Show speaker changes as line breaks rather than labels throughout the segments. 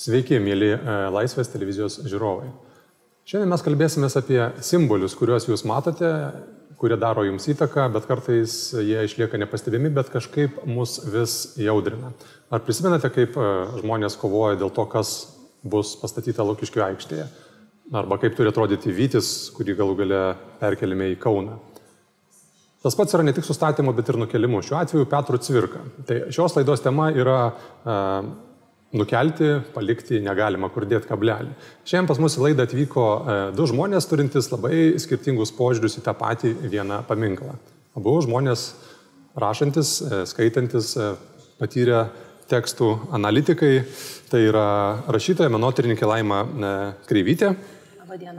Sveiki, mėly e, Laisvės televizijos žiūrovai. Šiandien mes kalbėsime apie simbolius, kuriuos jūs matote, kurie daro jums įtaką, bet kartais jie išlieka nepastebimi, bet kažkaip mus vis jaudrina. Ar prisimenate, kaip e, žmonės kovoja dėl to, kas bus pastatyta Laukiškių aikštėje? Arba kaip turi atrodyti Vytis, kurį galų gale perkelime į Kauną? Tas pats yra ne tik sustatymo, bet ir nukelimu. Šiuo atveju Petro Cvirka. Tai šios laidos tema yra uh, nukelti, palikti negalima, kur dėti kablelį. Šiandien pas mus į laidą atvyko e, du žmonės turintis labai skirtingus požiūrius į tą patį vieną paminklą. Abu žmonės rašantis, e, skaitantis, e, patyrę tekstų analitikai, tai yra rašytoja, menotyrininkė Laima Kreivytė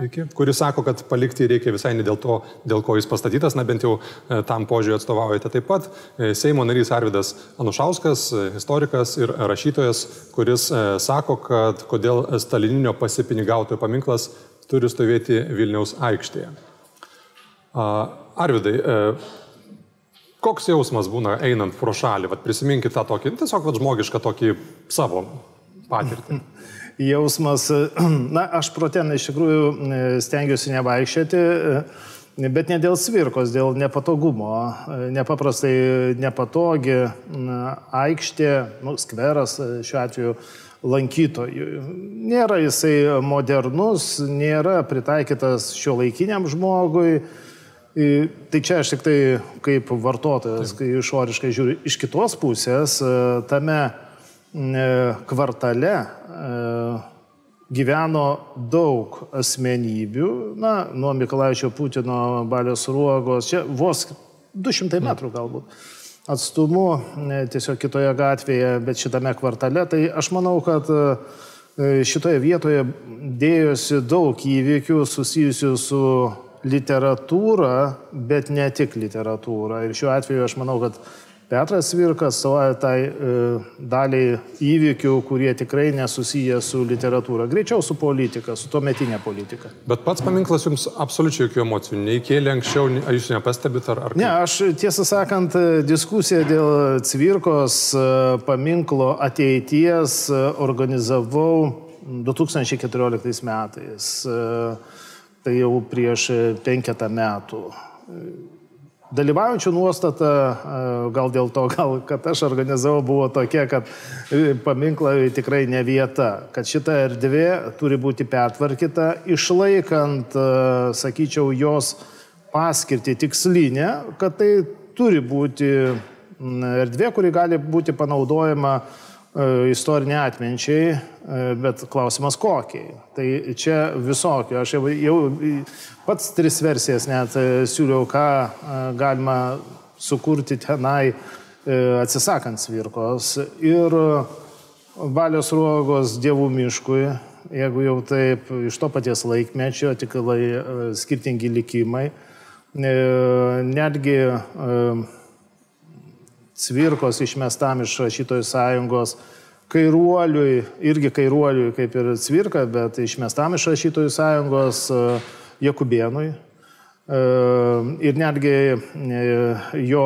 Iki, kuris sako, kad palikti reikia visai ne dėl to, dėl ko jis pastatytas, na bent jau e, tam požiūrį atstovaujate taip pat. E, Seimo narys Arvidas Anušauskas, e, istorikas ir rašytojas, kuris sako, kad kodėl stalininio pasipinigautojo paminklas turi stovėti Vilniaus aikštėje. Arvidai, koks jausmas būna einant pro šalį, Vat prisiminkit tą tokį, tiesiog vat, žmogišką tokį savo patirtį.
jausmas, na, aš pro ten iš tikrųjų e, stengiuosi nevaikščioti, e, bet ne dėl svirkos, dėl nepatogumo. E, nepaprastai nepatogi aikštė, nu, skveras šiuo atveju lankytojų. Nėra jisai modernus, nėra pritaikytas šio laikiniam žmogui. Tai čia aš tik tai kaip vartotojas, kai išoriškai žiūriu, iš kitos pusės tame E, kvartale e, gyveno daug asmenybių, na, nuo Mikalaičio Putino, Balios Ruogos, čia vos 200 metrų galbūt atstumu, e, tiesiog kitoje gatvėje, bet šitame kvartale. Tai aš manau, kad šitoje vietoje dėjosi daug įvykių susijusių su literatūra, bet ne tik literatūra. Ir šiuo atveju aš manau, kad Petras Virkas savoja tai e, daliai įvykių, kurie tikrai nesusiję su literatūra, greičiau su politika, su tuometinė politika.
Bet pats paminklas jums absoliučiai jokių emocijų neįkėlė anksčiau, ar jūs nepastebit ar... ar
ne, aš tiesą sakant, diskusiją dėl Cvirkos e, paminklo ateities e, organizavau 2014 metais. E, tai jau prieš penketą metų Dalyvaujančių nuostata, gal dėl to, gal, kad aš organizavau, buvo tokia, kad e, paminklai tikrai ne vieta, kad šita erdvė turi būti pertvarkyta, išlaikant, sakyčiau, jos paskirti tikslinę, kad tai turi būti erdvė, kuri gali būti panaudojama E, istorinė atminčiai, e, bet klausimas kokiai. Tai čia visokio. Aš jau, jau pats tris versijas net e, siūliau, ką galima sukurti tenai atsisakant svirkos. Ir valios ruogos dievų miškui, jeigu jau taip iš to paties laikmečio, tik lai, skirtingi likimai. Netgi Cvirkos išmestam iš rašytojų sąjungos, kairuoliui, irgi kairuoliui kaip ir Cvirka, bet išmestam iš rašytojų sąjungos e, Jakubėnui. E, ir netgi e, jo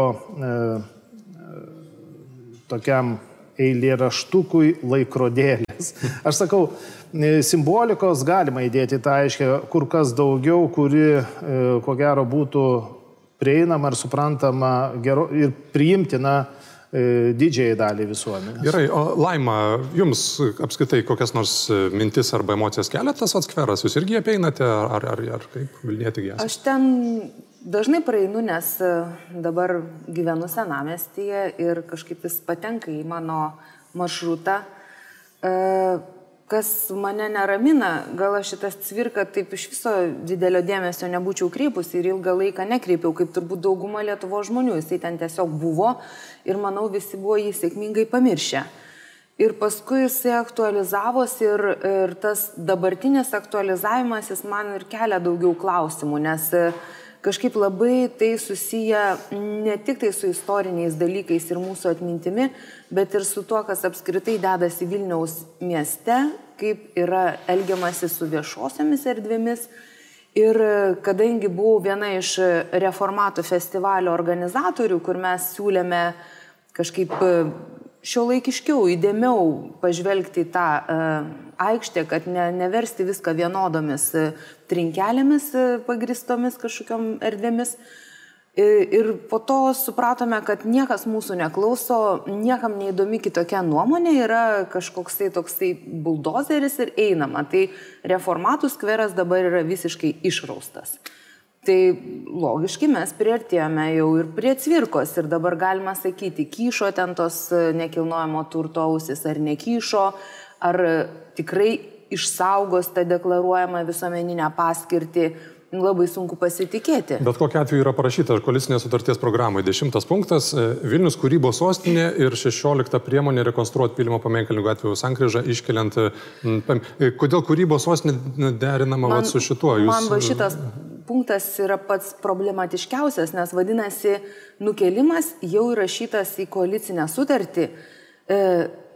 tokiam eilėraštukui laikrodėlis. Aš sakau, simbolikos galima įdėti tą aiškę kur kas daugiau, kuri ko gero būtų prieinama ir suprantama gero, ir priimtina e, didžiai daliai visuomenės.
Gerai, o Laima, jums apskaitai kokias nors e, mintis arba emocijas kelia tas atskveras, jūs irgi apeinate, ar, ar, ar kaip Vilnietė gyvena?
Aš ten dažnai praeinu, nes e, dabar gyvenu senamestyje ir kažkaip jis patenka į mano maršrutą. Uh, kas mane neramina, gal aš šitas cvirka taip iš viso didelio dėmesio nebūčiau kreipusi ir ilgą laiką nekreipiau, kaip turbūt dauguma Lietuvo žmonių. Jisai ten tiesiog buvo ir manau visi buvo jį sėkmingai pamiršę. Ir paskui jisai aktualizavosi ir, ir tas dabartinis aktualizavimas jis man ir kelia daugiau klausimų, nes kažkaip labai tai susiję ne tik tai su istoriniais dalykais ir mūsų atmintimi, bet ir su tuo, kas apskritai dedasi Vilniaus mieste, kaip yra elgiamasi su viešosiomis erdvėmis. Ir kadangi buvau viena iš reformatų festivalio organizatorių, kur mes siūlėme kažkaip šio laikiškiau, įdėmiau pažvelgti į tą uh, aikštė, kad ne, neversti viską vienodomis trinkelėmis pagristomis kažkokiam erdvėmis. Ir po to supratome, kad niekas mūsų neklauso, niekam neįdomi kitokia nuomonė, yra kažkoks tai toksai buldozeris ir einama. Tai reformatų skveras dabar yra visiškai išraustas. Tai logiškai mes priartėjome jau ir prie cvirkos ir dabar galima sakyti, kyšo ten tos nekilnojamo turto ausis ar nekyšo, ar tikrai išsaugos tą deklaruojamą visuomeninę paskirtį labai sunku pasitikėti.
Bet kokia atveju yra parašyta koalicinės sutarties programoje. Dešimtas punktas e, - Vilnius kūrybos sostinė ir šešiolikta priemonė rekonstruoti Pilimo pamenkalnių gatvijų sankryžą iškeliant. E, kodėl kūrybos sostinė derinama man, su šituo?
Jūs... Man va šitas punktas yra pats problematiškiausias, nes vadinasi, nukelimas jau įrašytas į koalicinę sutartį. E,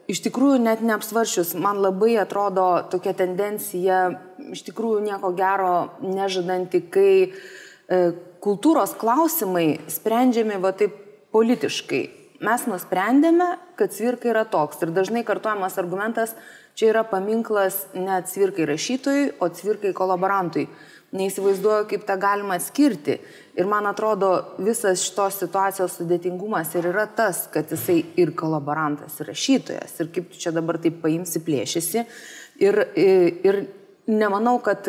iš tikrųjų net neapsvaršius, man labai atrodo tokia tendencija, iš tikrųjų nieko gero nežadanti, kai e, kultūros klausimai sprendžiami va taip politiškai. Mes nusprendėme, kad cvirka yra toks ir dažnai kartuojamas argumentas, čia yra paminklas ne cvirkai rašytojui, o cvirkai kolaborantui neįsivaizduoju, kaip tą galima atskirti. Ir man atrodo, visas šitos situacijos sudėtingumas ir yra tas, kad jisai ir kolaborantas, ir rašytojas, ir kaip tu čia dabar taip paimsi plėšysi. Ir, ir nemanau, kad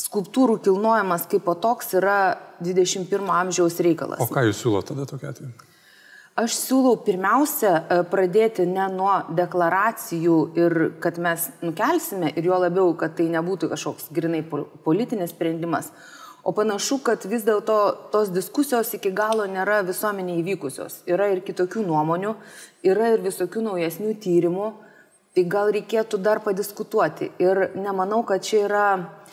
skulptūrų kilnojimas kaip toks yra 21 amžiaus reikalas.
O ką jūs siūlote tada tokia atveju?
Aš siūlau pirmiausia e, pradėti ne nuo deklaracijų ir kad mes nukelsime ir jo labiau, kad tai nebūtų kažkoks grinai politinis sprendimas, o panašu, kad vis dėlto tos diskusijos iki galo nėra visuomenė įvykusios. Yra ir kitokių nuomonių, yra ir visokių naujesnių tyrimų, tai gal reikėtų dar padiskutuoti. Ir nemanau, kad čia yra...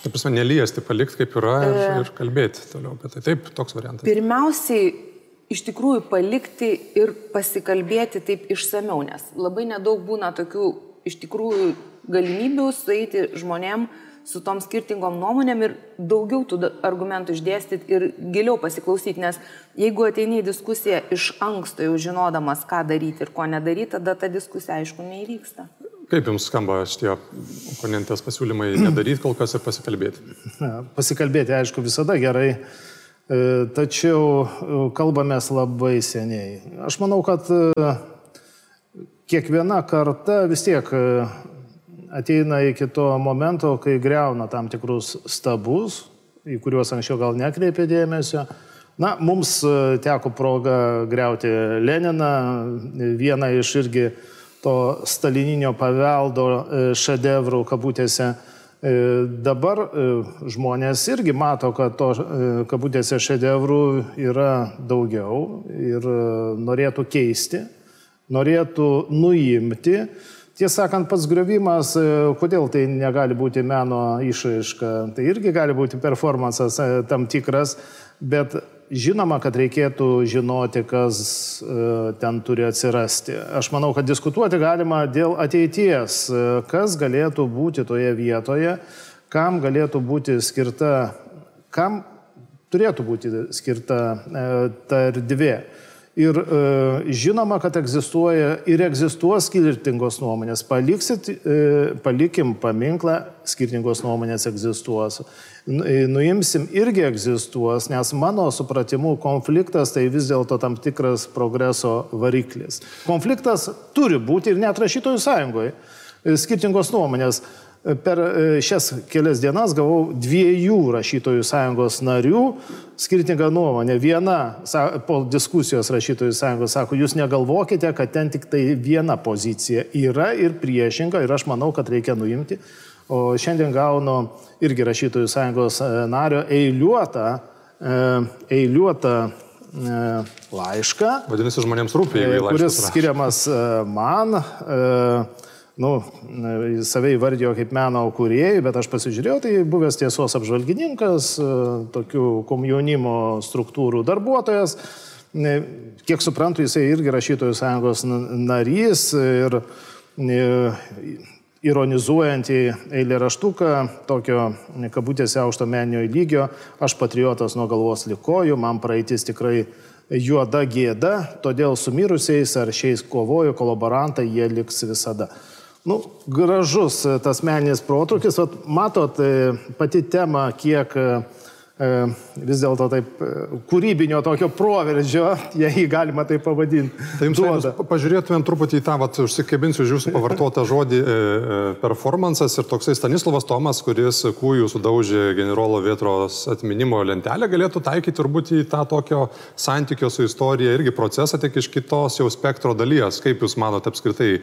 Taip, prasme, neliesti, palikti kaip yra ir, e... ir kalbėti toliau apie tai. Taip, toks variantas.
Pirmiausiai iš tikrųjų palikti ir pasikalbėti taip išsameu, nes labai nedaug būna tokių iš tikrųjų galimybių sueiti žmonėm su tom skirtingom nuomonėm ir daugiau tų argumentų išdėstyti ir giliau pasiklausyti, nes jeigu ateini į diskusiją iš anksto jau žinodamas, ką daryti ir ko nedaryti, tada ta diskusija aišku neįvyksta.
Kaip Jums skamba šitie oponentės pasiūlymai nedaryti kol kas ir pasikalbėti?
Pasikalbėti, aišku, visada gerai. E, tačiau e, kalbamės labai seniai. Aš manau, kad e, kiekviena karta vis tiek ateina iki to momento, kai greuna tam tikrus stabus, į kuriuos anksčiau gal nekreipė dėmesio. Na, mums teko proga greuti Leniną, vieną iš irgi to stalininio paveldo šedevrų kabutėse dabar e, žmonės irgi mato, kad to e, kabutėse šedevrų yra daugiau ir norėtų keisti, norėtų nuimti. Tiesą sakant, pats griovimas, kodėl tai negali būti meno išraiška, tai irgi gali būti performances tam tikras, bet Žinoma, kad reikėtų žinoti, kas e, ten turi atsirasti. Aš manau, kad diskutuoti galima dėl ateities, e, kas galėtų būti toje vietoje, kam galėtų būti skirta, kam turėtų būti skirta e, ta erdvė. Ir e, žinoma, kad egzistuoja ir egzistuos skirtingos nuomonės. Paliksit, e, palikim paminklą, skirtingos nuomonės egzistuos. E, nuimsim irgi egzistuos, nes mano supratimu konfliktas tai vis dėlto tam tikras progreso variklis. Konfliktas turi būti ir net rašytojų sąjungoje. Skirtingos nuomonės. Per e, šias kelias dienas gavau dviejų rašytojų sąjungos narių skirtingą nuomonę. Viena po diskusijos rašytojų sąjungos sako, jūs negalvokite, kad ten tik tai viena pozicija yra ir priešinga ir aš manau, kad reikia nuimti. O šiandien gaunu irgi rašytojų sąjungos e, nario eiliuotą, e, eiliuotą laišką.
Vadinasi, žmonėms rūpė, jeigu laiškas.
Kuris skiriamas man nu, save įvardijo kaip meno kūrėjai, bet aš pasižiūrėjau, tai buvęs tiesos apžvalgininkas, e, tokių komjaunimo struktūrų darbuotojas. Kiek suprantu, jisai irgi rašytojų sąjungos narys ir e, ironizuojant į eilę raštuką, tokio kabutėse aukšto meninio lygio, aš patriotas nuo galvos likojų, man praeitis tikrai juoda gėda, todėl su mirusiais ar šiais kovoju kolaborantai jie liks visada. Nu, gražus tas meninis protrukis, Vat, matot, pati tema, kiek E, vis dėlto taip e, kūrybinio tokio proveržio, jei galima tai pavadinti.
Tai jums duoda. pažiūrėtumėm truputį į tą, vat, užsikabinsiu už jūsų pavartotą žodį e, e, performances ir toksai Stanislavas Tomas, kuris kūjų sudaužė generolo Vietros atminimo lentelę, galėtų taikyti turbūt į tą tokio santykio su istorija irgi procesą, tik iš kitos jau spektro dalies. Kaip jūs manote apskritai?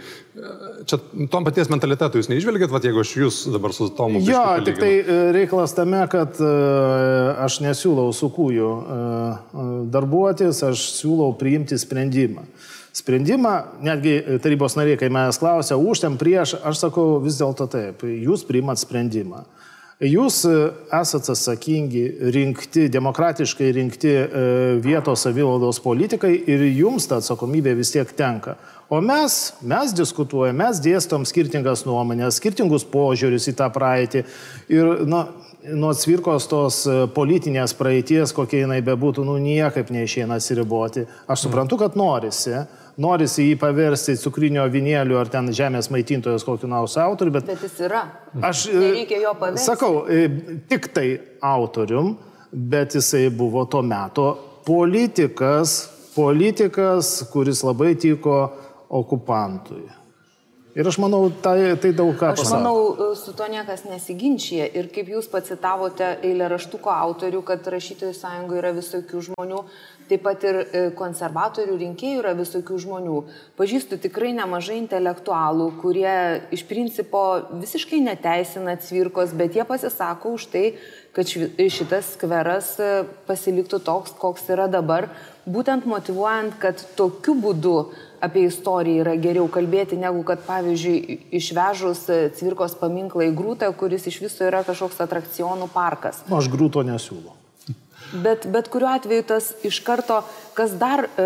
Čia tom paties mentalitetų jūs neižvelgėt, vat, jeigu aš jūs dabar su Tomu.
Jo, tik tai reikalas tame, kad aš nesiūlau su kūju e, e, darbuotis, aš siūlau priimti sprendimą. Sprendimą, netgi tarybos nariai, kai manęs klausia, už ten prieš, aš sakau vis dėlto taip, jūs priimat sprendimą. Jūs e, esate atsakingi, rinkti, demokratiškai rinkti vietos savivaldos politikai ir jums ta atsakomybė vis tiek tenka. O mes, mes diskutuojame, mes dėstom skirtingas nuomonės, skirtingus požiūrius į tą praeitį. Ir, na, nuo cvirkos tos e, politinės praeities, kokia jinai bebūtų, nu niekaip neišeina atsiriboti. Aš suprantu, kad norisi, norisi jį paversti cukrinio vinėlių ar ten žemės maitintojos kokiu nors autoriu, bet...
Bet jis yra.
Aš e, Nereikia jo paversti. Sakau, e, tik tai autorium, bet jisai buvo tuo metu politikas, politikas, kuris labai tiko okupantui. Ir aš manau, tai, tai daug ką
pasako. Aš manau, su to niekas nesiginčia. Ir kaip jūs pacitavote eilė raštuko autorių, kad rašytojų sąjungoje yra visokių žmonių, taip pat ir e, konservatorių rinkėjų yra visokių žmonių. Pažįstu tikrai nemažai intelektualų, kurie iš principo visiškai neteisina cvirkos, bet jie pasisako už tai, kad šitas skveras e, pasiliktų toks, koks yra dabar, būtent motivuojant, kad tokiu būdu apie istoriją yra geriau kalbėti, negu kad, pavyzdžiui, išvežus Cvirkos paminklą į Grūtą, kuris iš viso yra kažkoks atrakcionų parkas.
Nu, aš Grūto nesiūlau.
Bet, bet kuriuo atveju tas iš karto, kas dar, e,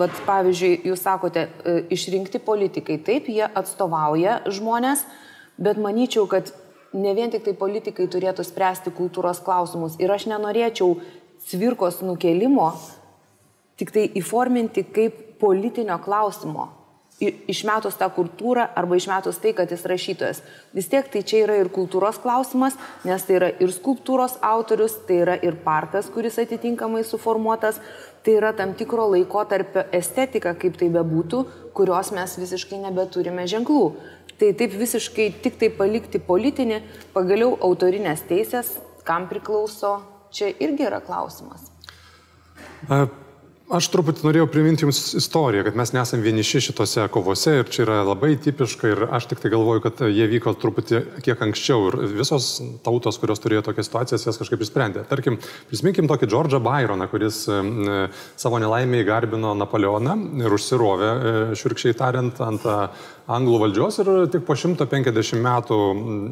vat, pavyzdžiui, jūs sakote, e, išrinkti politikai, taip, jie atstovauja žmonės, bet manyčiau, kad ne vien tik tai politikai turėtų spręsti kultūros klausimus. Ir aš nenorėčiau cvirkos nukelimo tik tai įforminti kaip politinio klausimo. Išmetus tą kultūrą arba išmetus tai, kad jis rašytojas. Vis tiek tai čia yra ir kultūros klausimas, nes tai yra ir skulptūros autorius, tai yra ir parkas, kuris atitinkamai suformuotas, tai yra tam tikro laiko tarp estetika, kaip tai bebūtų, kurios mes visiškai nebeturime ženklų. Tai taip visiškai tik tai palikti politinį, pagaliau autorinės teisės, kam priklauso, čia irgi yra klausimas.
Aš truputį norėjau priminti Jums istoriją, kad mes nesame vieniši šitose kovose ir čia yra labai tipiška ir aš tik tai galvoju, kad jie vyko truputį kiek anksčiau ir visos tautos, kurios turėjo tokias situacijas, jas kažkaip išsprendė. Tarkim, prisiminkim tokį Džordžą Byroną, kuris savo nelaimėje garbino Napoleoną ir užsirovė, e, širkščiai tariant, ant anglų valdžios ir tik po 150 metų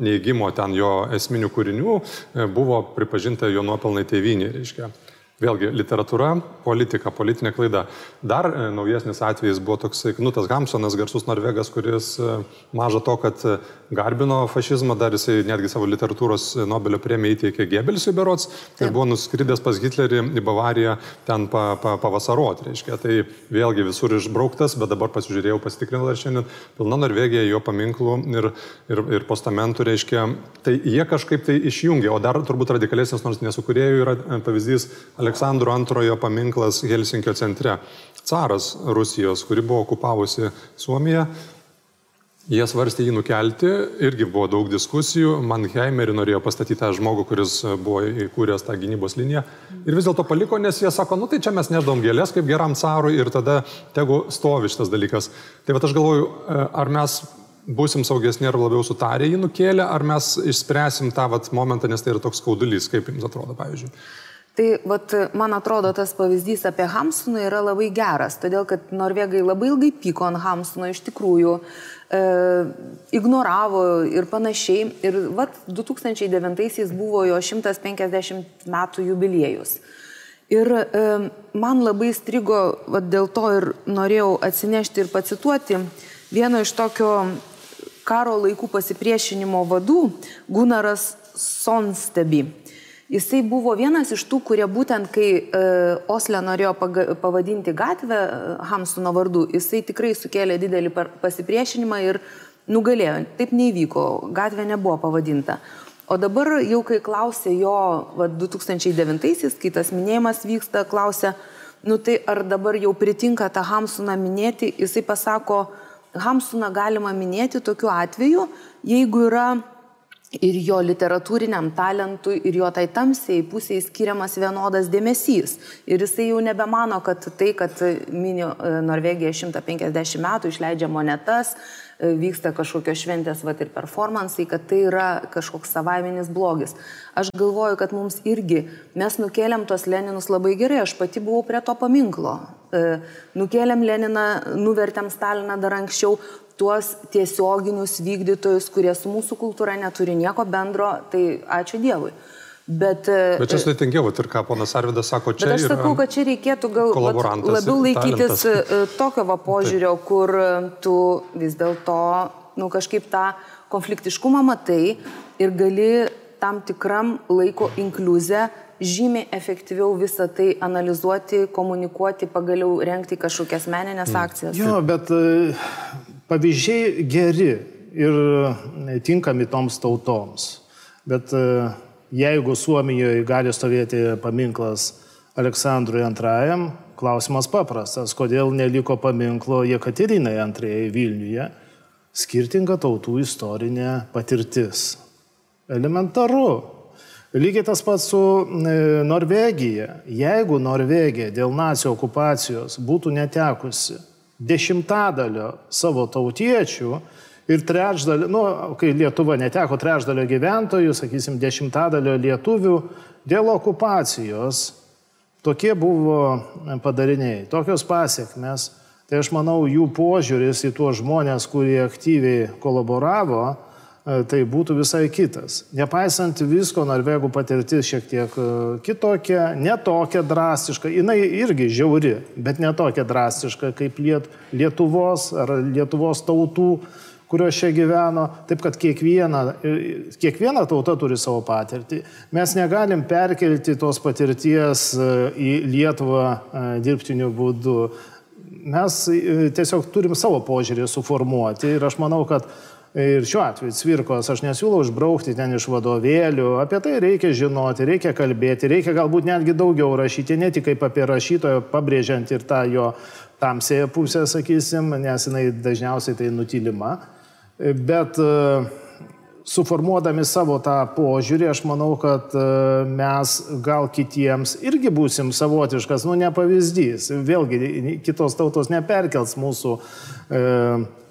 neįgymo ten jo esminių kūrinių e, buvo pripažinta jo nuopelnai tėvynė, reiškia. Vėlgi, literatūra, politika, politinė klaida. Dar e, naujesnis atvejis buvo toksai Knutas Hamsonas, garsus norvegas, kuris e, maža to, kad e, garbino fašizmą, dar jisai netgi savo literatūros Nobelio premiją įteikė Gebelsui berots ir buvo nuskridęs pas Hitlerį į Bavariją ten pa, pa, pavasaroti. Reiškia. Tai vėlgi visur išbrauktas, bet dabar pasižiūrėjau, pasitikrinau dar šiandien, pilna Norvegija jo paminklų ir, ir, ir postamentų, reiškia. Tai jie kažkaip tai išjungia, o dar turbūt radikalesnis, nors nesukūrėjų yra pavyzdys Aleksandras. Aleksandro antrojo paminklas Helsinkio centre. Caras Rusijos, kuri buvo okupavusi Suomiją, Jie svarstė jį nukelti, irgi buvo daug diskusijų. Mannheimerį norėjo pastatyti tą žmogų, kuris buvo įkūręs tą gynybos liniją. Ir vis dėlto paliko, nes jie sako, nu tai čia mes neždom gėlės kaip geram carui ir tada tegu stovi šitas dalykas. Tai va aš galvoju, ar mes būsim saugesni ar labiau sutarę jį nukėlę, ar mes išspręsim tą vat, momentą, nes tai yra toks skaudulys, kaip jums atrodo, pavyzdžiui.
Tai vat, man atrodo, tas pavyzdys apie Hamsuną yra labai geras, todėl kad norvegai labai ilgai pyko ant Hamsuno iš tikrųjų, e, ignoravo ir panašiai. Ir vat 2009-aisiais buvo jo 150 metų jubiliejus. Ir e, man labai strigo, vat, dėl to ir norėjau atsinešti ir pacituoti vieno iš tokio karo laikų pasipriešinimo vadų, Gunaras Sonstebi. Jisai buvo vienas iš tų, kurie būtent kai e, Osle norėjo paga, pavadinti gatvę e, Hamsuno vardu, jisai tikrai sukėlė didelį pasipriešinimą ir nugalėjo. Taip neįvyko, gatvė nebuvo pavadinta. O dabar jau kai klausė jo va, 2009-aisiais, kai tas minėjimas vyksta, klausė, nu tai ar dabar jau pritinka tą Hamsuną minėti, jisai pasako, Hamsuną galima minėti tokiu atveju, jeigu yra ir jo literatūriniam talentui, ir jo tai tamsiai pusiai skiriamas vienodas dėmesys. Ir jisai jau nebemano, kad tai, kad mini e, Norvegija 150 metų išleidžia monetas, e, vyksta kažkokios šventės, va ir performansai, kad tai yra kažkoks savaiminis blogis. Aš galvoju, kad mums irgi, mes nukėlėm tos Leninus labai gerai, aš pati buvau prie to paminklo. E, nukėlėm Leniną, nuvertėm Staliną dar anksčiau, tuos tiesioginius vykdytojus, kurie su mūsų kultūra neturi nieko bendro, tai ačiū Dievui.
Bet, e, bet čia sudėtingiau, ir ką ponas Arvidas sako, čia.
Bet aš sakau, kad čia reikėtų gal labiau laikytis talentas. E, tokio va požiūrio, Taip. kur e, tu vis dėlto nu, kažkaip tą konfliktiškumą matai ir gali tam tikram laiko inkliuzę žymiai efektyviau visą tai analizuoti, komunikuoti, pagaliau renkti kažkokias meninės mm. akcijas.
Jo, bet pavyzdžiai geri ir tinkami toms tautoms. Bet e, jeigu Suomijoje gali stovėti paminklas Aleksandrui II, klausimas paprastas, kodėl neliko paminklo Jekaterinai II Vilniuje, skirtinga tautų istorinė patirtis. Elementaru. Lygiai tas pats su e, Norvegija. Jeigu Norvegija dėl nacijų okupacijos būtų netekusi dešimtadalio savo tautiečių ir trečdalio, nu, kai Lietuva neteko trečdalio gyventojų, sakysim, dešimtadalio lietuvių dėl okupacijos, tokie buvo padariniai, tokios pasiekmes. Tai aš manau, jų požiūris į tuos žmonės, kurie aktyviai kolaboravo, E, tai būtų visai kitas. Nepaisant visko, norvegų patirtis šiek tiek e, kitokia, netokia drastiška, jinai irgi žiauri, bet netokia drastiška kaip Liet, Lietuvos ar Lietuvos tautų, kurios čia gyveno. Taip kad kiekviena, e, kiekviena tauta turi savo patirtį. Mes negalim perkelti tos patirties į Lietuvą dirbtiniu būdu. Mes tiesiog turim savo požiūrį suformuoti ir aš manau, kad Ir šiuo atveju cvirkos aš nesiūlau išbraukti ten iš vadovėlių, apie tai reikia žinoti, reikia kalbėti, reikia galbūt netgi daugiau rašyti, ne tik kaip apie rašytoją, pabrėžiant ir tą jo tamsėją pusę, sakysim, nes jinai dažniausiai tai nutilima. Bet e, suformuodami savo tą požiūrį, aš manau, kad e, mes gal kitiems irgi būsim savotiškas, nu ne pavyzdys. Vėlgi, kitos tautos neperkels mūsų e,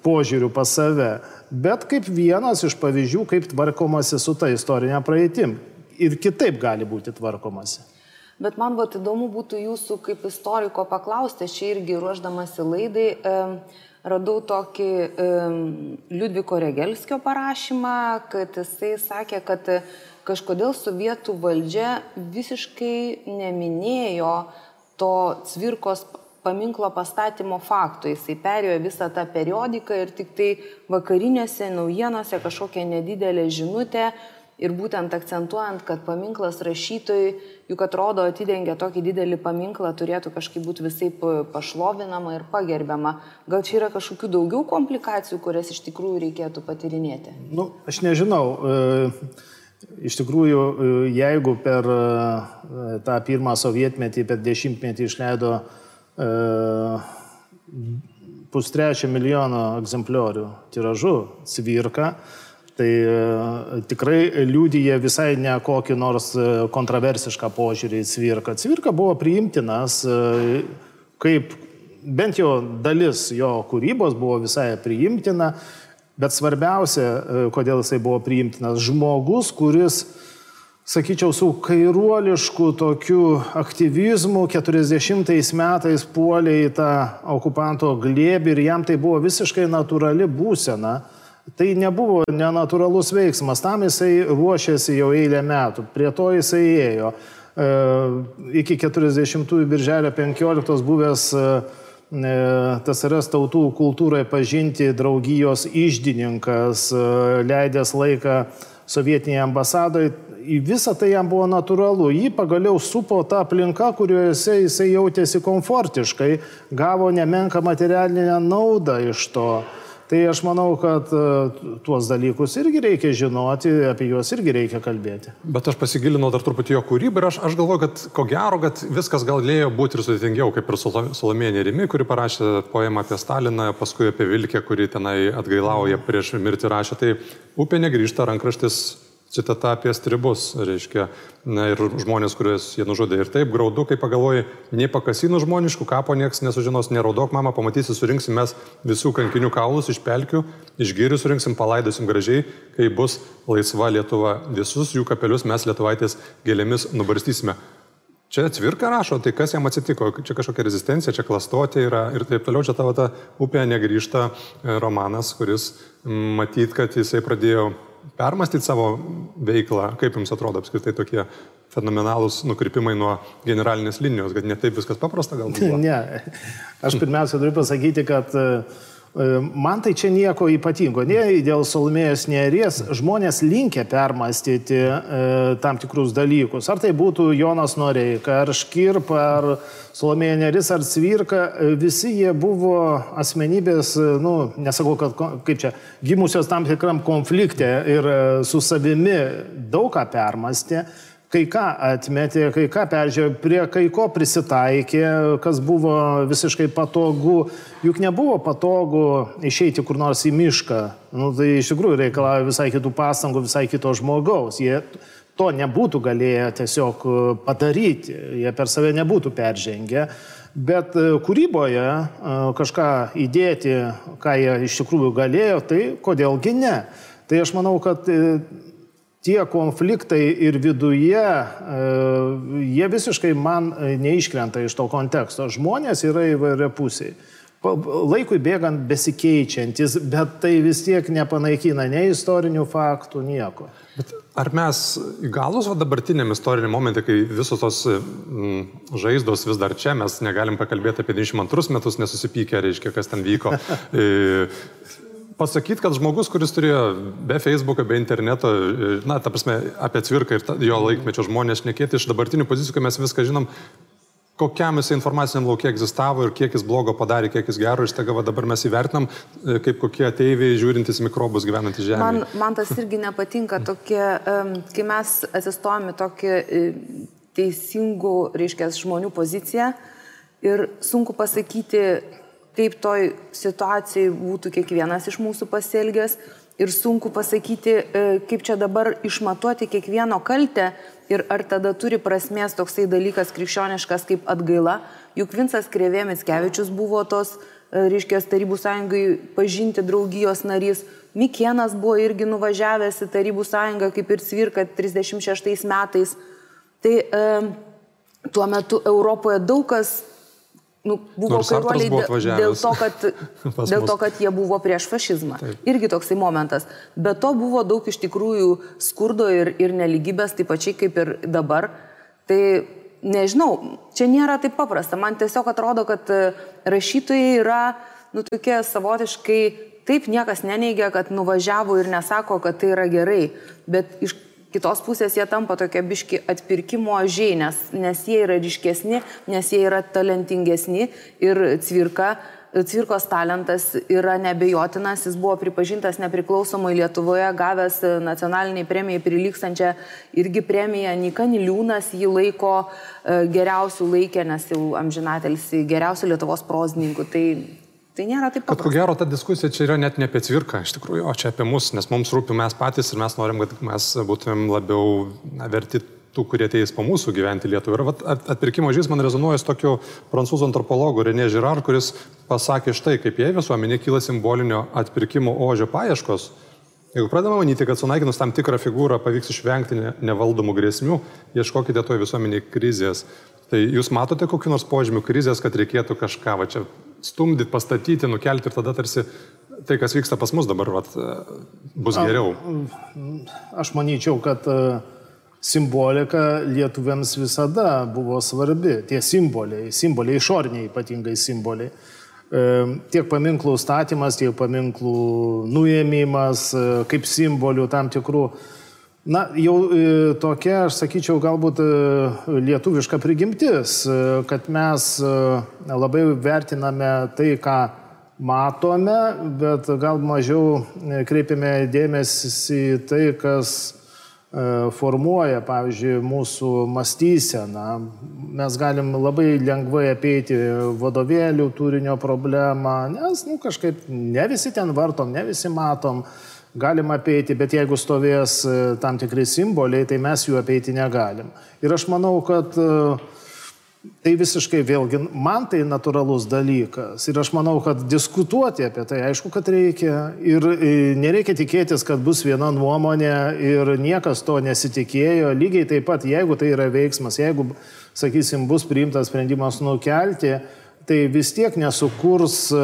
požiūrių pas save bet kaip vienas iš pavyzdžių, kaip tvarkomasi su ta istorinė praeitim. Ir kitaip gali būti tvarkomasi.
Bet man vat įdomu būtų jūsų kaip istoriko paklausti, aš irgi ruoždamasi laidai e, radau tokį e, Liudviko Regelskio parašymą, kad jisai sakė, kad kažkodėl sovietų valdžia visiškai neminėjo to cvirkos paminklo pastatymo fakto. Jisai perėjo visą tą periodiką ir tik tai vakarinėse naujienose kažkokia nedidelė žinutė ir būtent akcentuojant, kad paminklas rašytojui, juk atrodo atidengia tokį didelį paminklą, turėtų kažkaip būti visai pašlovinama ir pagerbiama. Gal čia yra kažkokių daugiau komplikacijų, kurias iš tikrųjų reikėtų patirinėti?
Nu, aš nežinau. E... Iš tikrųjų, e, jeigu per e, tą pirmą sovietmetį, per dešimtmetį išleido E, pustrečio milijono egzempliorių tiražu cvirka, tai e, tikrai liūdija visai ne kokį nors e, kontroversišką požiūrį į cvirką. Cvirka buvo priimtinas kaip bent jau dalis jo kūrybos buvo visai priimtina, bet svarbiausia, kodėl jisai buvo priimtinas, žmogus, kuris sakyčiau, su kairuolišku tokiu aktyvizmu 40 metais puolė į tą okupanto glėbį ir jam tai buvo visiškai natūrali būsena. Tai nebuvo nenatūralus veiksmas, tam jisai ruošėsi jau eilę metų, prie to jisai ėjo. E, iki 40 birželio 15 buvęs e, e TSRS tautų kultūrai pažinti draugijos išdininkas, e, leidęs laiką sovietinėje ambasadoje, į visą tai jam buvo natūralu. Jį pagaliau supo ta aplinka, kurioje jisai jautėsi komfortiškai, gavo nemenką materialinę naudą iš to. Tai aš manau, kad e, tuos dalykus irgi reikia žinoti, apie juos irgi reikia kalbėti.
Bet aš pasigilinau dar truputį jo kūrybą ir aš, aš galvoju, kad ko gero, kad viskas galėjo būti ir sudėtingiau, kaip ir Salomėja Nerimi, kuri parašė poemą apie Staliną, paskui apie Vilkę, kuri tenai atgailauja prieš mirtį rašė. Tai upė negrįžta, rankraštis citata apie stribus, reiškia, na, ir žmonės, kuriuos jie nužudė. Ir taip graudu, kai pagalvoji, nei pakasinų žmoniškų kapo niekas nesužinos, neraudok, mama, pamatysi, surinksim mes visų kankinių kaulus iš pelkių, iš gyrių surinksim, palaidosim gražiai, kai bus laisva Lietuva. Visus jų kapelius mes lietuvaitės gėlėmis nubarstysime. Čia cvirka rašo, tai kas jam atsitiko, čia kažkokia rezistencija, čia klastotė yra ir taip toliau, čia tavo ta upė negrįžta e, romanas, kuris matyt, kad jisai pradėjo permastyti savo veiklą, kaip jums atrodo apskritai tokie fenomenalūs nukrypimai nuo generalinės linijos, kad ne taip viskas paprasta galbūt?
Ne, aš pirmiausia turiu pasakyti, kad uh, man tai čia nieko ypatingo. Nei dėl Salomėjos nėries žmonės linkia permastyti e, tam tikrus dalykus. Ar tai būtų Jonas Noreika, ar Škirpa, ar Salomėja nėris, ar Cvirka, e, visi jie buvo asmenybės, nu, nesakau, kad kaip čia, gimusios tam tikram konflikte ir e, su savimi daug ką permastė kai ką atmetė, kai ką peržiūrėjo, prie kai ko prisitaikė, kas buvo visiškai patogu. Juk nebuvo patogu išeiti kur nors į mišką. Nu, tai iš tikrųjų reikalauja visai kitų pastangų, visai kito žmogaus. Jie to nebūtų galėję tiesiog padaryti, jie per save nebūtų peržengę. Bet e, kūryboje e, kažką įdėti, ką jie iš tikrųjų galėjo, tai kodėlgi ne. Tai aš manau, kad e, tie konfliktai ir viduje, e, jie visiškai man e, neiškrenta iš to konteksto. Žmonės yra įvairia pusiai. Laikui bėgant besikeičiantis, bet tai vis tiek nepanaikina nei istorinių faktų, nieko.
Bet ar mes įgalus dabartiniam istoriniam momentui, kai visos tos mm, žaizdos vis dar čia, mes negalim pakalbėti apie 92 metus nesusipykę, reiškia, kas ten vyko. Pasakyti, kad žmogus, kuris turėjo be Facebook'o, be interneto, na, ta prasme, apie cvirką ir ta, jo laikmečio žmonės šnekėti iš dabartinių pozicijų, kai mes viską žinom, kokiam jis informaciniam laukia egzistavo ir kiek jis blogo padarė, kiek jis gero, ir staiga dabar mes įvertinam, e, kaip kokie ateiviai žiūrintis mikrobus gyvenantys žemėje.
Man, man tas irgi nepatinka, tokie, kai mes atsistojame tokį e, teisingų, reiškia, žmonių poziciją ir sunku pasakyti, kaip toj situacijai būtų kiekvienas iš mūsų pasielgęs ir sunku pasakyti, e, kaip čia dabar išmatuoti kiekvieno kaltę ir ar tada turi prasmės toksai dalykas krikščioniškas kaip atgaila. Juk Vinsas Krėvė Mitskevičius buvo tos, e, reiškia, Tarybų sąjungai pažinti draugijos narys. Mikienas buvo irgi nuvažiavęs į Tarybų sąjungą, kaip ir Cvirka 36 metais. Tai e, tuo metu Europoje daug kas nu, buvo kairuoliai dėl to, kad, dėl to, kad jie buvo prieš fašizmą. Taip. Irgi toksai momentas. Bet to buvo daug iš tikrųjų skurdo ir, ir neligybės, taip pačiai kaip ir dabar. Tai nežinau, čia nėra taip paprasta. Man tiesiog atrodo, kad e, rašytojai yra, nu, tokie savotiškai, taip niekas neneigia, kad nuvažiavo ir nesako, kad tai yra gerai. Bet iš kitos pusės jie tampa tokie biški atpirkimo ožiai, nes, nes jie yra ryškesni, nes jie yra talentingesni ir cvirka. Cvirkos talentas yra nebejotinas, jis buvo pripažintas nepriklausomai Lietuvoje, gavęs nacionaliniai premijai prilykstančią irgi premiją. Nika Niliūnas jį laiko e, geriausių laikė, nes jau amžinatelsi geriausių Lietuvos prozininkų. Tai Tai nėra taip pat.
Ko gero, ta diskusija čia yra net ne apie cvirką, iš tikrųjų, o čia apie mus, nes mums rūpi mes patys ir mes norim, kad mes būtumėm labiau na, verti tų, kurie ateis po mūsų gyventi Lietuvą. Ir vat, atpirkimo žys man rezonuoja su tokiu prancūzų antropologu Renė Žirar, kuris pasakė štai, kaip jei visuomenė kyla simbolinio atpirkimo ožio paieškos. Jeigu pradame manyti, kad sunaikinus tam tikrą figūrą pavyks išvengti nevaldomų grėsmių, ieškokite toje visuomenėje krizės. Tai jūs matote kokiu nors požymiu krizės, kad reikėtų kažką va čia stumdyti, pastatyti, nukelti ir tada tarsi tai, kas vyksta pas mus dabar, vat, bus geriau?
Aš manyčiau, kad e, simbolika lietuviams visada buvo svarbi. Tie simboliai, simboliai išoriniai ypatingai simboliai. E, tiek paminklų statymas, tiek paminklų nuėmimas, e, kaip simbolių tam tikrų Na, jau e, tokia, aš sakyčiau, galbūt e, lietuviška prigimtis, e, kad mes labai vertiname tai, ką matome, bet gal mažiau kreipiame dėmesį į tai, kas formuoja, pavyzdžiui, mūsų mąstyseną. Mes galim labai lengvai apeiti vadovėlių turinio problemą, nes nu, kažkaip ne visi ten vartom, ne visi matom, galim apeiti, bet jeigu stovės tam tikri simboliai, tai mes jų apeiti negalim. Ir aš manau, kad uh, Tai visiškai vėlgi, man tai natūralus dalykas. Ir aš manau, kad diskutuoti apie tai, aišku, kad reikia. Ir e, nereikia tikėtis, kad bus viena nuomonė ir niekas to nesitikėjo. Lygiai taip pat, jeigu tai yra veiksmas, jeigu, sakysim, bus priimtas sprendimas nukelti, tai vis tiek nesukurs e,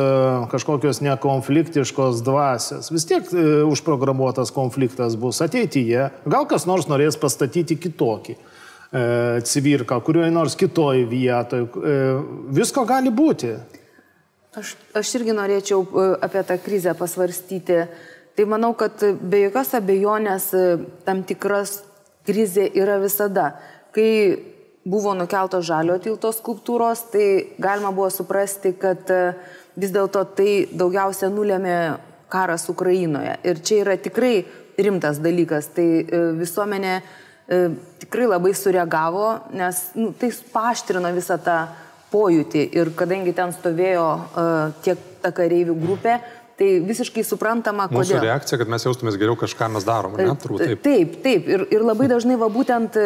kažkokios nekonfliktiškos dvasios. Vis tiek e, užprogramuotas konfliktas bus ateityje. Gal kas nors norės pastatyti kitokį. E, civirką, kurioje nors kitoj vietoje. Visko gali būti.
Aš, aš irgi norėčiau apie tą krizę pasvarstyti. Tai manau, kad be jokios abejonės tam tikras krizė yra visada. Kai buvo nukeltos žalio tilto skulptūros, tai galima buvo suprasti, kad vis dėlto tai daugiausia nulėmė karas Ukrainoje. Ir čia yra tikrai rimtas dalykas. Tai visuomenė E, tikrai labai sureagavo, nes nu, tai paštrino visą tą pojūtį ir kadangi ten stovėjo uh, tiek ta kareivių grupė, tai visiškai suprantama, kodėl.
Mūsų reakcija, kad mes jaustumės geriau kažką mes darome, ne?
Turbūt taip. Taip, taip. Ir, ir labai dažnai, va būtent,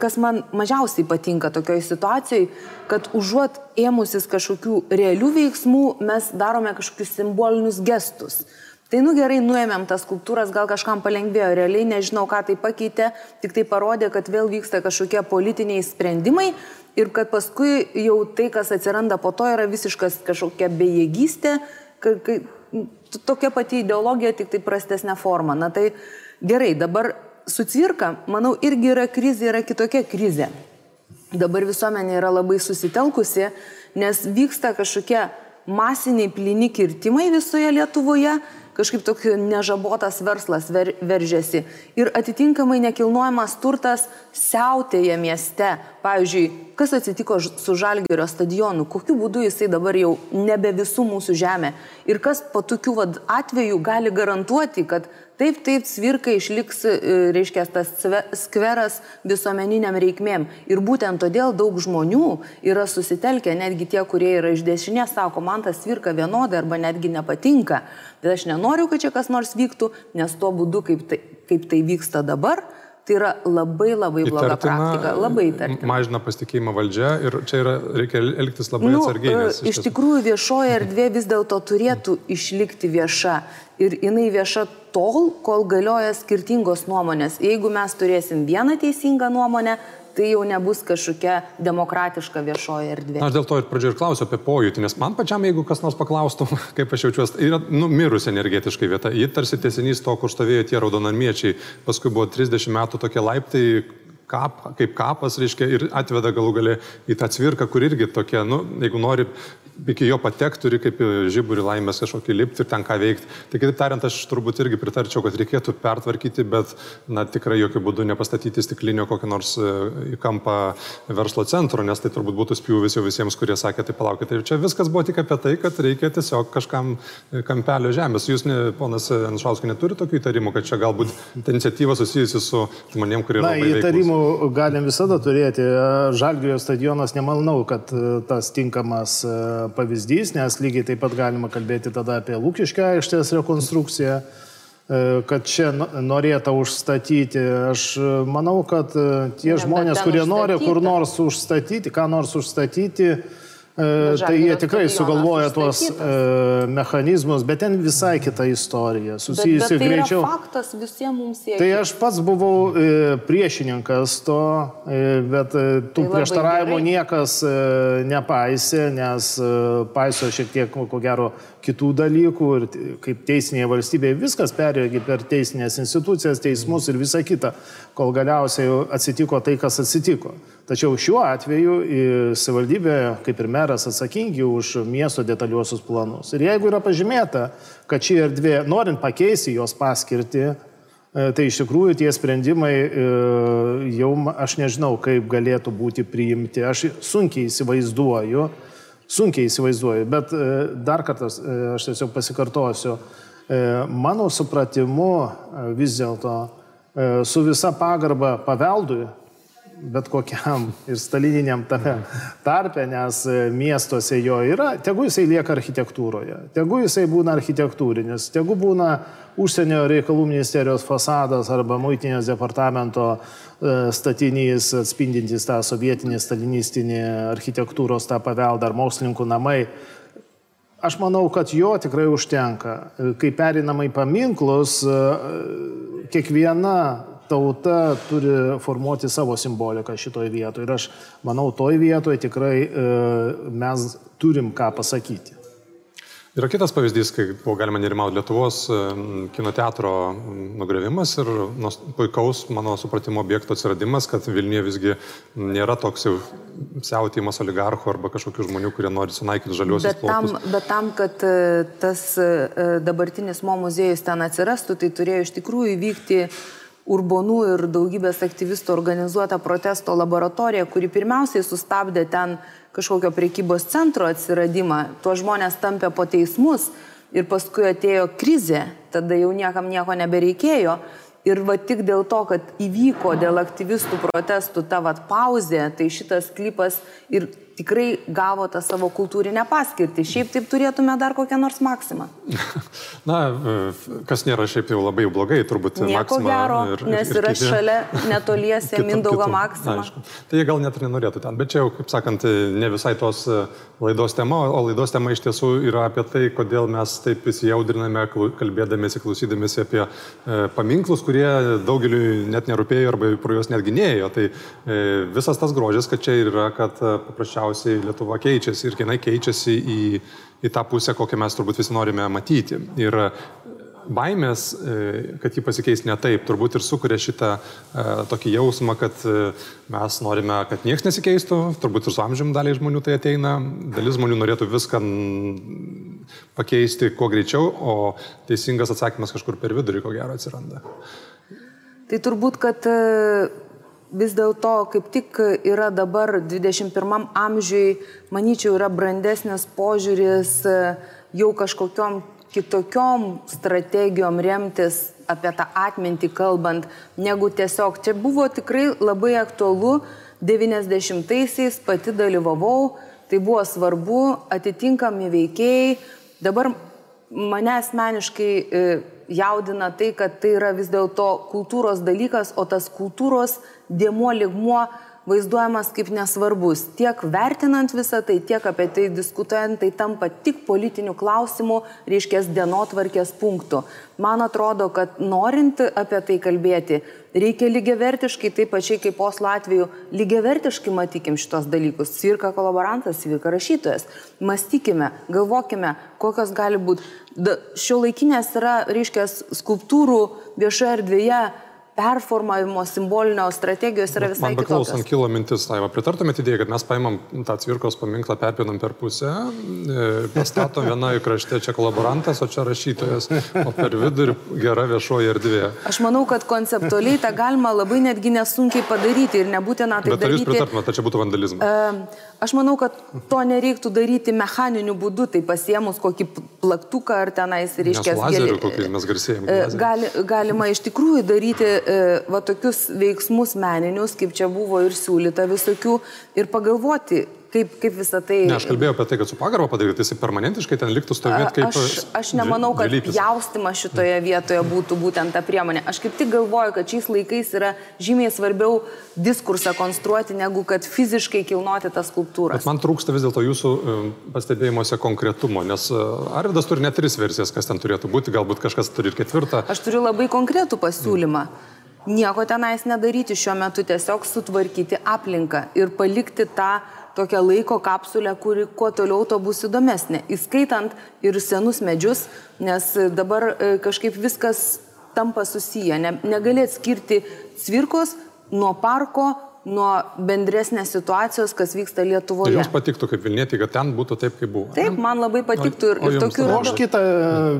kas man mažiausiai patinka tokioje situacijoje, kad užuot ėmusis kažkokių realių veiksmų, mes darome kažkokius simbolinius gestus. Tai nu gerai, nuėmėm tas skulptūras, gal kažkam palengvėjo, realiai nežinau, ką tai pakeitė, tik tai parodė, kad vėl vyksta kažkokie politiniai sprendimai ir kad paskui jau tai, kas atsiranda po to, yra visiškas kažkokia bejėgystė, tokia pati ideologija, tik tai prastesnė forma. Na tai gerai, dabar su cvirka, manau, irgi yra krizė, yra kitokia krizė. Dabar visuomenė yra labai susitelkusi, nes vyksta kažkokie masiniai plini kirtimai visoje Lietuvoje kažkaip toks nežabotas verslas ver, veržiasi. Ir atitinkamai nekilnojamas turtas siautėja mieste. Pavyzdžiui, kas atsitiko su Žalgerio stadionu, kokiu būdu jisai dabar jau nebe visų mūsų žemė. Ir kas po tokių atvejų gali garantuoti, kad Taip, taip, cvirka išliks, e, reiškia, tas skveras visuomeniniam reikmėm. Ir būtent todėl daug žmonių yra susitelkę, netgi tie, kurie yra iš dešinės, sako, man tas cvirka vienodai arba netgi nepatinka. Bet aš nenoriu, kad čia kas nors vyktų, nes tuo būdu, kaip tai, kaip tai vyksta dabar, Tai yra labai labai bloga įtartina, praktika, labai įtartina.
Mažina pasitikėjimą valdžia ir čia yra, reikia elgtis labai nu, atsargiai. Nes,
iš, iš tikrųjų viešoje erdvė vis dėlto turėtų išlikti vieša. Ir jinai vieša tol, kol galioja skirtingos nuomonės. Jeigu mes turėsim vieną teisingą nuomonę, tai jau nebus kažkokia demokratiška viešoji erdvė.
Aš dėl to ir pradžioje ir klausiu apie pojūtį, nes man pačiam, jeigu kas nors paklaustų, kaip aš jaučiuosi, yra nu, mirus energetiškai vieta. Ji tarsi tiesinys to, kur stovėjo tie raudonarmiečiai. Paskui buvo 30 metų tokie laiptai, kap, kaip kapas, reiškia, ir atveda galų galę į tą cvirką, kur irgi tokia, nu, jeigu nori iki jo patekti, turi kaip žiburį laimės kažkokį lipti ir ten ką veikti. Tai kitaip tariant, aš turbūt irgi pritarčiau, kad reikėtų pertvarkyti, bet, na, tikrai jokių būdų nepastatyti stiklinio kokio nors e, į kampą verslo centro, nes tai turbūt būtų spjūvis jau visiems, kurie sakė, tai palaukite. Ir čia viskas buvo tik apie tai, kad reikia tiesiog kažkam e, kampelio žemės. Jūs, ne, ponas Anšauskai, neturi tokių įtarimų, kad čia galbūt ta iniciatyva susijusi su žmonėm, kurie...
Na, įtarimų veiklus. galim visada turėti. Žalgirio stadionas, nemanau, kad e, tas tinkamas pavyzdys, nes lygiai taip pat galima kalbėti tada apie Lūkiškio aikštės rekonstrukciją, e, kad čia norėta užstatyti. Aš manau, kad e, tie ne, žmonės, kurie užstatyta. nori kur nors užstatyti, ką nors užstatyti, E, tai jie tikrai sugalvoja tuos e, mechanizmus, bet ten visai kita istorija. Susijusi bet, bet tai greičiau.
Faktas visiems mums siekia.
Tai aš pats buvau e, priešininkas to, e, bet tų tai prieštaravimų niekas nepaisė, nes paiso šiek tiek, ko gero, kitų dalykų ir kaip teisinėje valstybėje viskas perėjo per teisinės institucijas, teismus ir visa kita, kol galiausiai atsitiko tai, kas atsitiko. Tačiau šiuo atveju savivaldybė, kaip ir meras, atsakingi už miesto detaliuosius planus. Ir jeigu yra pažymėta, kad ši erdvė, norint pakeisti jos paskirtį, e, tai iš tikrųjų tie sprendimai e, jau aš nežinau, kaip galėtų būti priimti. Aš sunkiai įsivaizduoju, Sunkiai įsivaizduoju, bet e, dar kartas, e, aš tiesiog pasikartosiu, mano supratimu vis dėlto su visa pagarba paveldui, bet kokiam ir stalininiam tame tarpe, nes miestuose jo yra, tegu jisai lieka architektūroje, tegu jisai būna architektūrinis, tegu būna užsienio reikalų ministerijos fasadas arba muitinės departamento E, statinys atspindintis tą sovietinį, stalinistinį architektūros tą paveldą ar mokslininkų namai. Aš manau, kad jo tikrai užtenka. Kai perinamai paminklus, e, kiekviena tauta turi formuoti savo simboliką šitoje vietoje. Ir aš manau, toj vietoje tikrai e, mes turim ką pasakyti.
Yra kitas pavyzdys, kai buvo galima nerimauti Lietuvos kino teatro nugrėvimas ir puikaus, mano supratimo, objekto atsiradimas, kad Vilniuje visgi nėra toks jau siautėjimas oligarchų arba kažkokių žmonių, kurie nori sunaikyti žaliuosius
bet tam, plotus. Bet tam, kad e, tas e, dabartinis mo muziejus ten atsirastų, tai turėjo iš tikrųjų įvykti urbonų ir daugybės aktyvistų organizuota protesto laboratorija, kuri pirmiausiai sustabdė ten kažkokio prekybos centro atsiradimą, tuos žmonės tampė po teismus ir paskui atėjo krizė, tada jau niekam nieko nebereikėjo. Ir va tik dėl to, kad įvyko dėl aktyvistų protestų ta va pauzė, tai šitas klipas ir tikrai gavo tą savo kultūrinę paskirtį. Šiaip taip turėtume dar kokią nors maksimą.
Na, kas nėra šiaip jau labai blogai, turbūt.
Nieko gero, ir, nes ir, yra kiti... šalia netoliese Mindaugo maksima. Aišku.
Tai jie gal net ir nenorėtų ten, bet čia jau, kaip sakant, ne visai tos e, laidos tema, o laidos tema iš tiesų yra apie tai, kodėl mes taip įsijaudriname, kalbėdamėsi, klausydamėsi apie e, paminklus, kurie daugeliu net nerūpėjo arba pro juos netgi neėjo. Tai e, visas tas grožis, kad čia yra, kad paprasčiausiai galiausiai Lietuva keičiasi ir jinai keičiasi į, į tą pusę, kokią mes turbūt visi norime matyti. Ir e, baimės, e, kad ji pasikeis ne taip, turbūt ir sukuria šitą e, tokį jausmą, kad mes norime, kad niekas nesikeistų, turbūt ir su amžium daliai žmonių tai ateina, dalis žmonių norėtų viską pakeisti kuo greičiau, o teisingas atsakymas kažkur per vidurį ko gero atsiranda.
Tai turbūt, kad vis dėlto kaip tik yra dabar 21 amžiui, manyčiau, yra brandesnis požiūris e, jau kažkokiom kitokiom strategijom remtis apie tą atmintį kalbant, negu tiesiog čia buvo tikrai labai aktualu 90-aisiais, pati dalyvavau, tai buvo svarbu, atitinkami veikėjai. Dabar mane asmeniškai e, jaudina tai, kad tai yra vis dėlto kultūros dalykas, o tas kultūros dėmuo ligmuo vaizduojamas kaip nesvarbus. Tiek vertinant visą tai, tiek apie tai diskutuojant, tai tampa tik politinių klausimų, reiškia dienotvarkės punktų. Man atrodo, kad norint apie tai kalbėti, reikia lygiavertiškai, taip pačiai kaip Oslo atveju, lygiavertiškai matykim šitos dalykus. Cvirka kolaborantas, cvirka rašytojas. Mąstykime, galvokime, kokios gali būti. Šio laikinės yra, reiškia, skulptūrų viešoje erdvėje performavimo simbolinio strategijos yra visai kitokios.
Man beklausant kilo mintis, Taiva, pritartumėte idėją, kad mes paimam tą cvirkos paminklą, perpinam per pusę, e, pastatom vienoje krašte čia kolaborantas, o čia rašytojas, o per vidurį gera viešoji erdvė.
Aš manau, kad konceptualiai tą galima labai netgi nesunkiai padaryti ir nebūtina tai
Bet
daryti. Bet ar jūs
pritartumėte, kad čia būtų vandalizmas? Uh,
Aš manau, kad to nereiktų daryti mechaniniu būdu, tai pasiemus kokį plaktuką ar tenais, reiškia,
lazerių, kokį mes garsėjame.
Gali, galima iš tikrųjų daryti e, va tokius veiksmus meninius, kaip čia buvo ir siūlyta visokių, ir pagalvoti, kaip, kaip visą tai...
Ne, aš kalbėjau apie tai, kad su pagarba padaryti, tai jis permanentiškai ten liktų stovėti kaip...
Aš, aš nemanau, kad dvilypis. jaustimas šitoje vietoje būtų būtent ta priemonė. Aš kaip tik galvoju, kad šiais laikais yra žymiai svarbiau diskursą konstruoti, negu kad fiziškai kilnoti tas skulptūras.
Bet man trūksta vis dėlto jūsų pastebėjimuose konkretumo, nes e, Arvidas turi net tris versijas, kas ten turėtų būti, galbūt kažkas turi ir ketvirtą.
Aš turiu labai konkretų pasiūlymą. Mm nieko tenais nedaryti šiuo metu, tiesiog sutvarkyti aplinką ir palikti tą tokią laiko kapsulę, kuri kuo toliau to bus įdomesnė, įskaitant ir senus medžius, nes dabar e, kažkaip viskas tampa susiję. Ne, negali atskirti cvirkos nuo parko, nuo bendresnės situacijos, kas vyksta Lietuvoje.
Tai jums patiktų kaip Vilnietį, kad ten būtų taip, kaip buvo.
Taip, man labai patiktų ir, ir tokių.
O aš kitą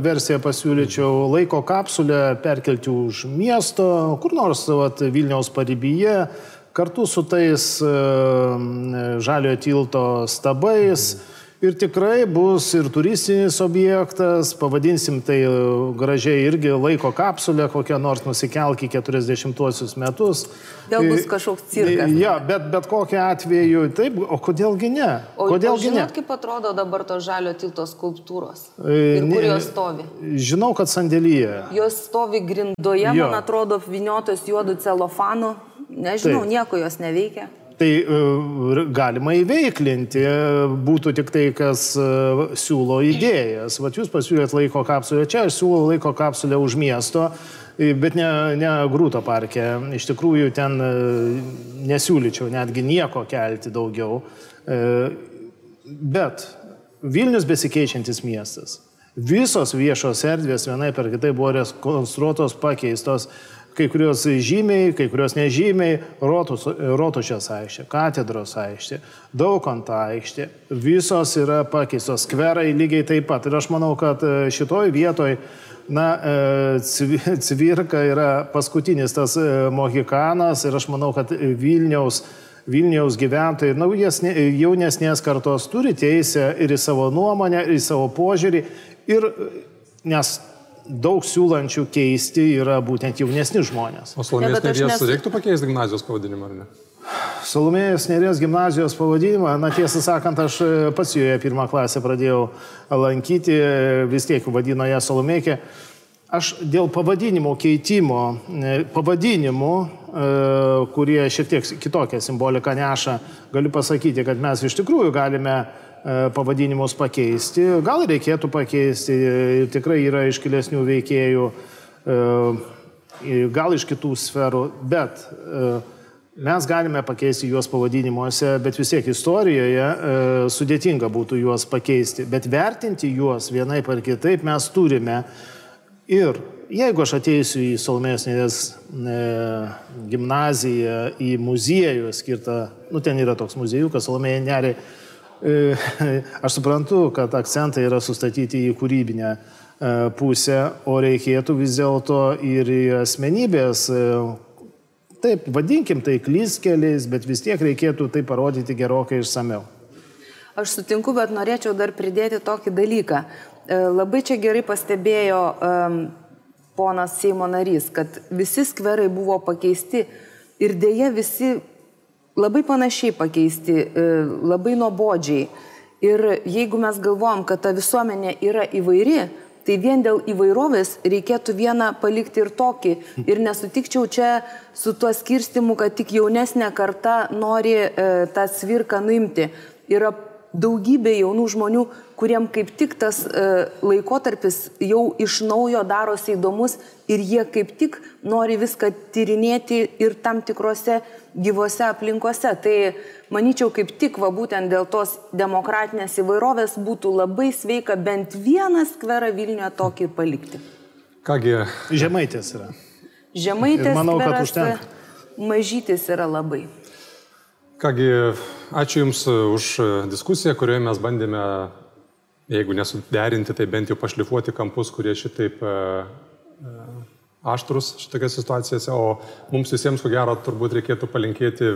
versiją pasiūlyčiau laiko kapsulę perkelti už miesto, kur nors vat, Vilniaus paribyje kartu su tais e, žaliojo tilto stabais Ir tikrai bus ir turistinis objektas, pavadinsim tai e, gražiai irgi laiko kapsulė, kokia nors nusikelk į 40-uosius metus.
Gal bus kažkoks cirkas.
Ja, bet, bet kokiu atveju, taip, o kodėlgi ne?
O
kodėlgi
žinot, kaip atrodo dabar to žalio tilto skulptūros?
E,
Ir
ne-
kur jos stovi?
Žinau, kad sandėlyje.
Jos stovi grindoje,
Jo.
man atrodo, viniotos juodų celofanu. Nežinau,
Taip.
nieko jos neveikia.
Tai e, galima įveiklinti, e, būtų tik tai, kas e, siūlo idėjas. Vat jūs pasiūlėt laiko kapsulę čia, aš siūlau laiko kapsulę už miesto, bet ne, ne Grūto parke. Iš tikrųjų ten nesiūlyčiau netgi nieko kelti daugiau. Bet Vilnius besikeičiantis miestas. Visos viešos erdvės vienai per kitai buvo rekonstruotos, pakeistos, kai kurios žymiai, kai kurios nežymiai, Rotus- Rotušės aikštė, katedros aikštė, Daukanto aikštė, visos yra pakeistos, skverai lygiai taip pat. Ir aš manau, kad e, šitoj vietoj Na, e, Cvi- Cvirka yra paskutinis tas e, mohikanas ir aš manau, kad Vilniaus, Vilniaus gyventojai, naujesnė, jaunesnės kartos turi teisę ir į savo nuomonę, ir į savo požiūrį. Ir, nes daug siūlančių keisti yra būtent jaunesni žmonės.
O Salomėjos
Ne,
Nėries
nesu-
reiktų pakeisti gimnazijos pavadinimą, ar ne?
Salomėjos Nerės gimnazijos pavadinimą, na tiesą sakant, aš e, pats joje pirmą klasę pradėjau lankyti, e, vis tiek vadino ją Salomėkė. Aš dėl pavadinimo keitimo, e, pavadinimų, kurie šiek tiek kitokią simboliką neša, galiu pasakyti, kad mes iš tikrųjų galime pavadinimus pakeisti. Gal reikėtų pakeisti, e, tikrai yra iškilesnių veikėjų, e, gal iš kitų sferų, bet e, Mes galime pakeisti juos pavadinimuose, bet vis tiek istorijoje e, sudėtinga būtų juos pakeisti. Bet vertinti juos vienai par kitaip mes turime. Ir jeigu aš ateisiu į Salomėjos Nėrės e, gimnaziją, į muziejų skirtą, nu ten yra toks muziejukas Salomėjai Nėrė, e, aš suprantu, kad akcentai yra sustatyti į kūrybinę e, pusę, o reikėtų vis dėlto ir į asmenybės e, Taip, vadinkim tai klyskeliais, bet vis tiek reikėtų tai parodyti gerokai išsameu.
Aš sutinku, bet norėčiau dar pridėti tokį dalyką. E, Labai čia gerai pastebėjo um, ponas Seimo narys, kad visi skverai buvo pakeisti ir dėja visi labai panašiai pakeisti, e, labai nuobodžiai. Ir jeigu mes galvojam, kad ta visuomenė yra įvairi, tai vien dėl įvairovės reikėtų vieną palikti ir tokį. Ir nesutikčiau čia su tuo skirstimu, kad tik jaunesnė karta nori e, tą svirką nuimti. Yra daugybė jaunų žmonių, kuriem kaip tik tas e, laikotarpis jau iš naujo darosi įdomus ir jie kaip tik nori viską tyrinėti ir tam tikrose gyvose aplinkose. Tai manyčiau, kaip tik va būtent dėl tos demokratinės įvairovės būtų labai sveika bent vieną skverą Vilniuje tokį palikti.
Kągi,
Žemaitės yra.
Žemaitės
Ir manau, kad užtenka.
mažytis yra labai.
Kągi, ačiū Jums už diskusiją, kurioje mes bandėme, jeigu nesuderinti, tai bent jau pašlifuoti kampus, kurie šitaip e, e, aštrus šitokiose situacijose, o mums visiems, ko gero, turbūt reikėtų palinkėti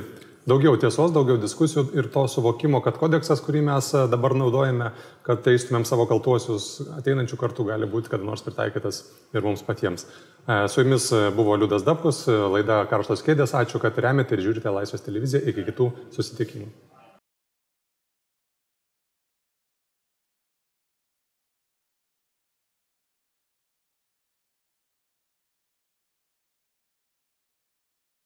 daugiau tiesos, daugiau diskusijų ir to suvokimo, kad kodeksas, kurį mes e, dabar naudojame, kad teistumėm savo kaltuosius ateinančių kartų, gali būti kada nors pritaikytas ir mums patiems. E, Su jumis e, buvo Liudas Dabkus, laida Karštos kėdės. Ačiū, kad remiate ir žiūrite Laisvės televiziją. Iki kitų susitikimų.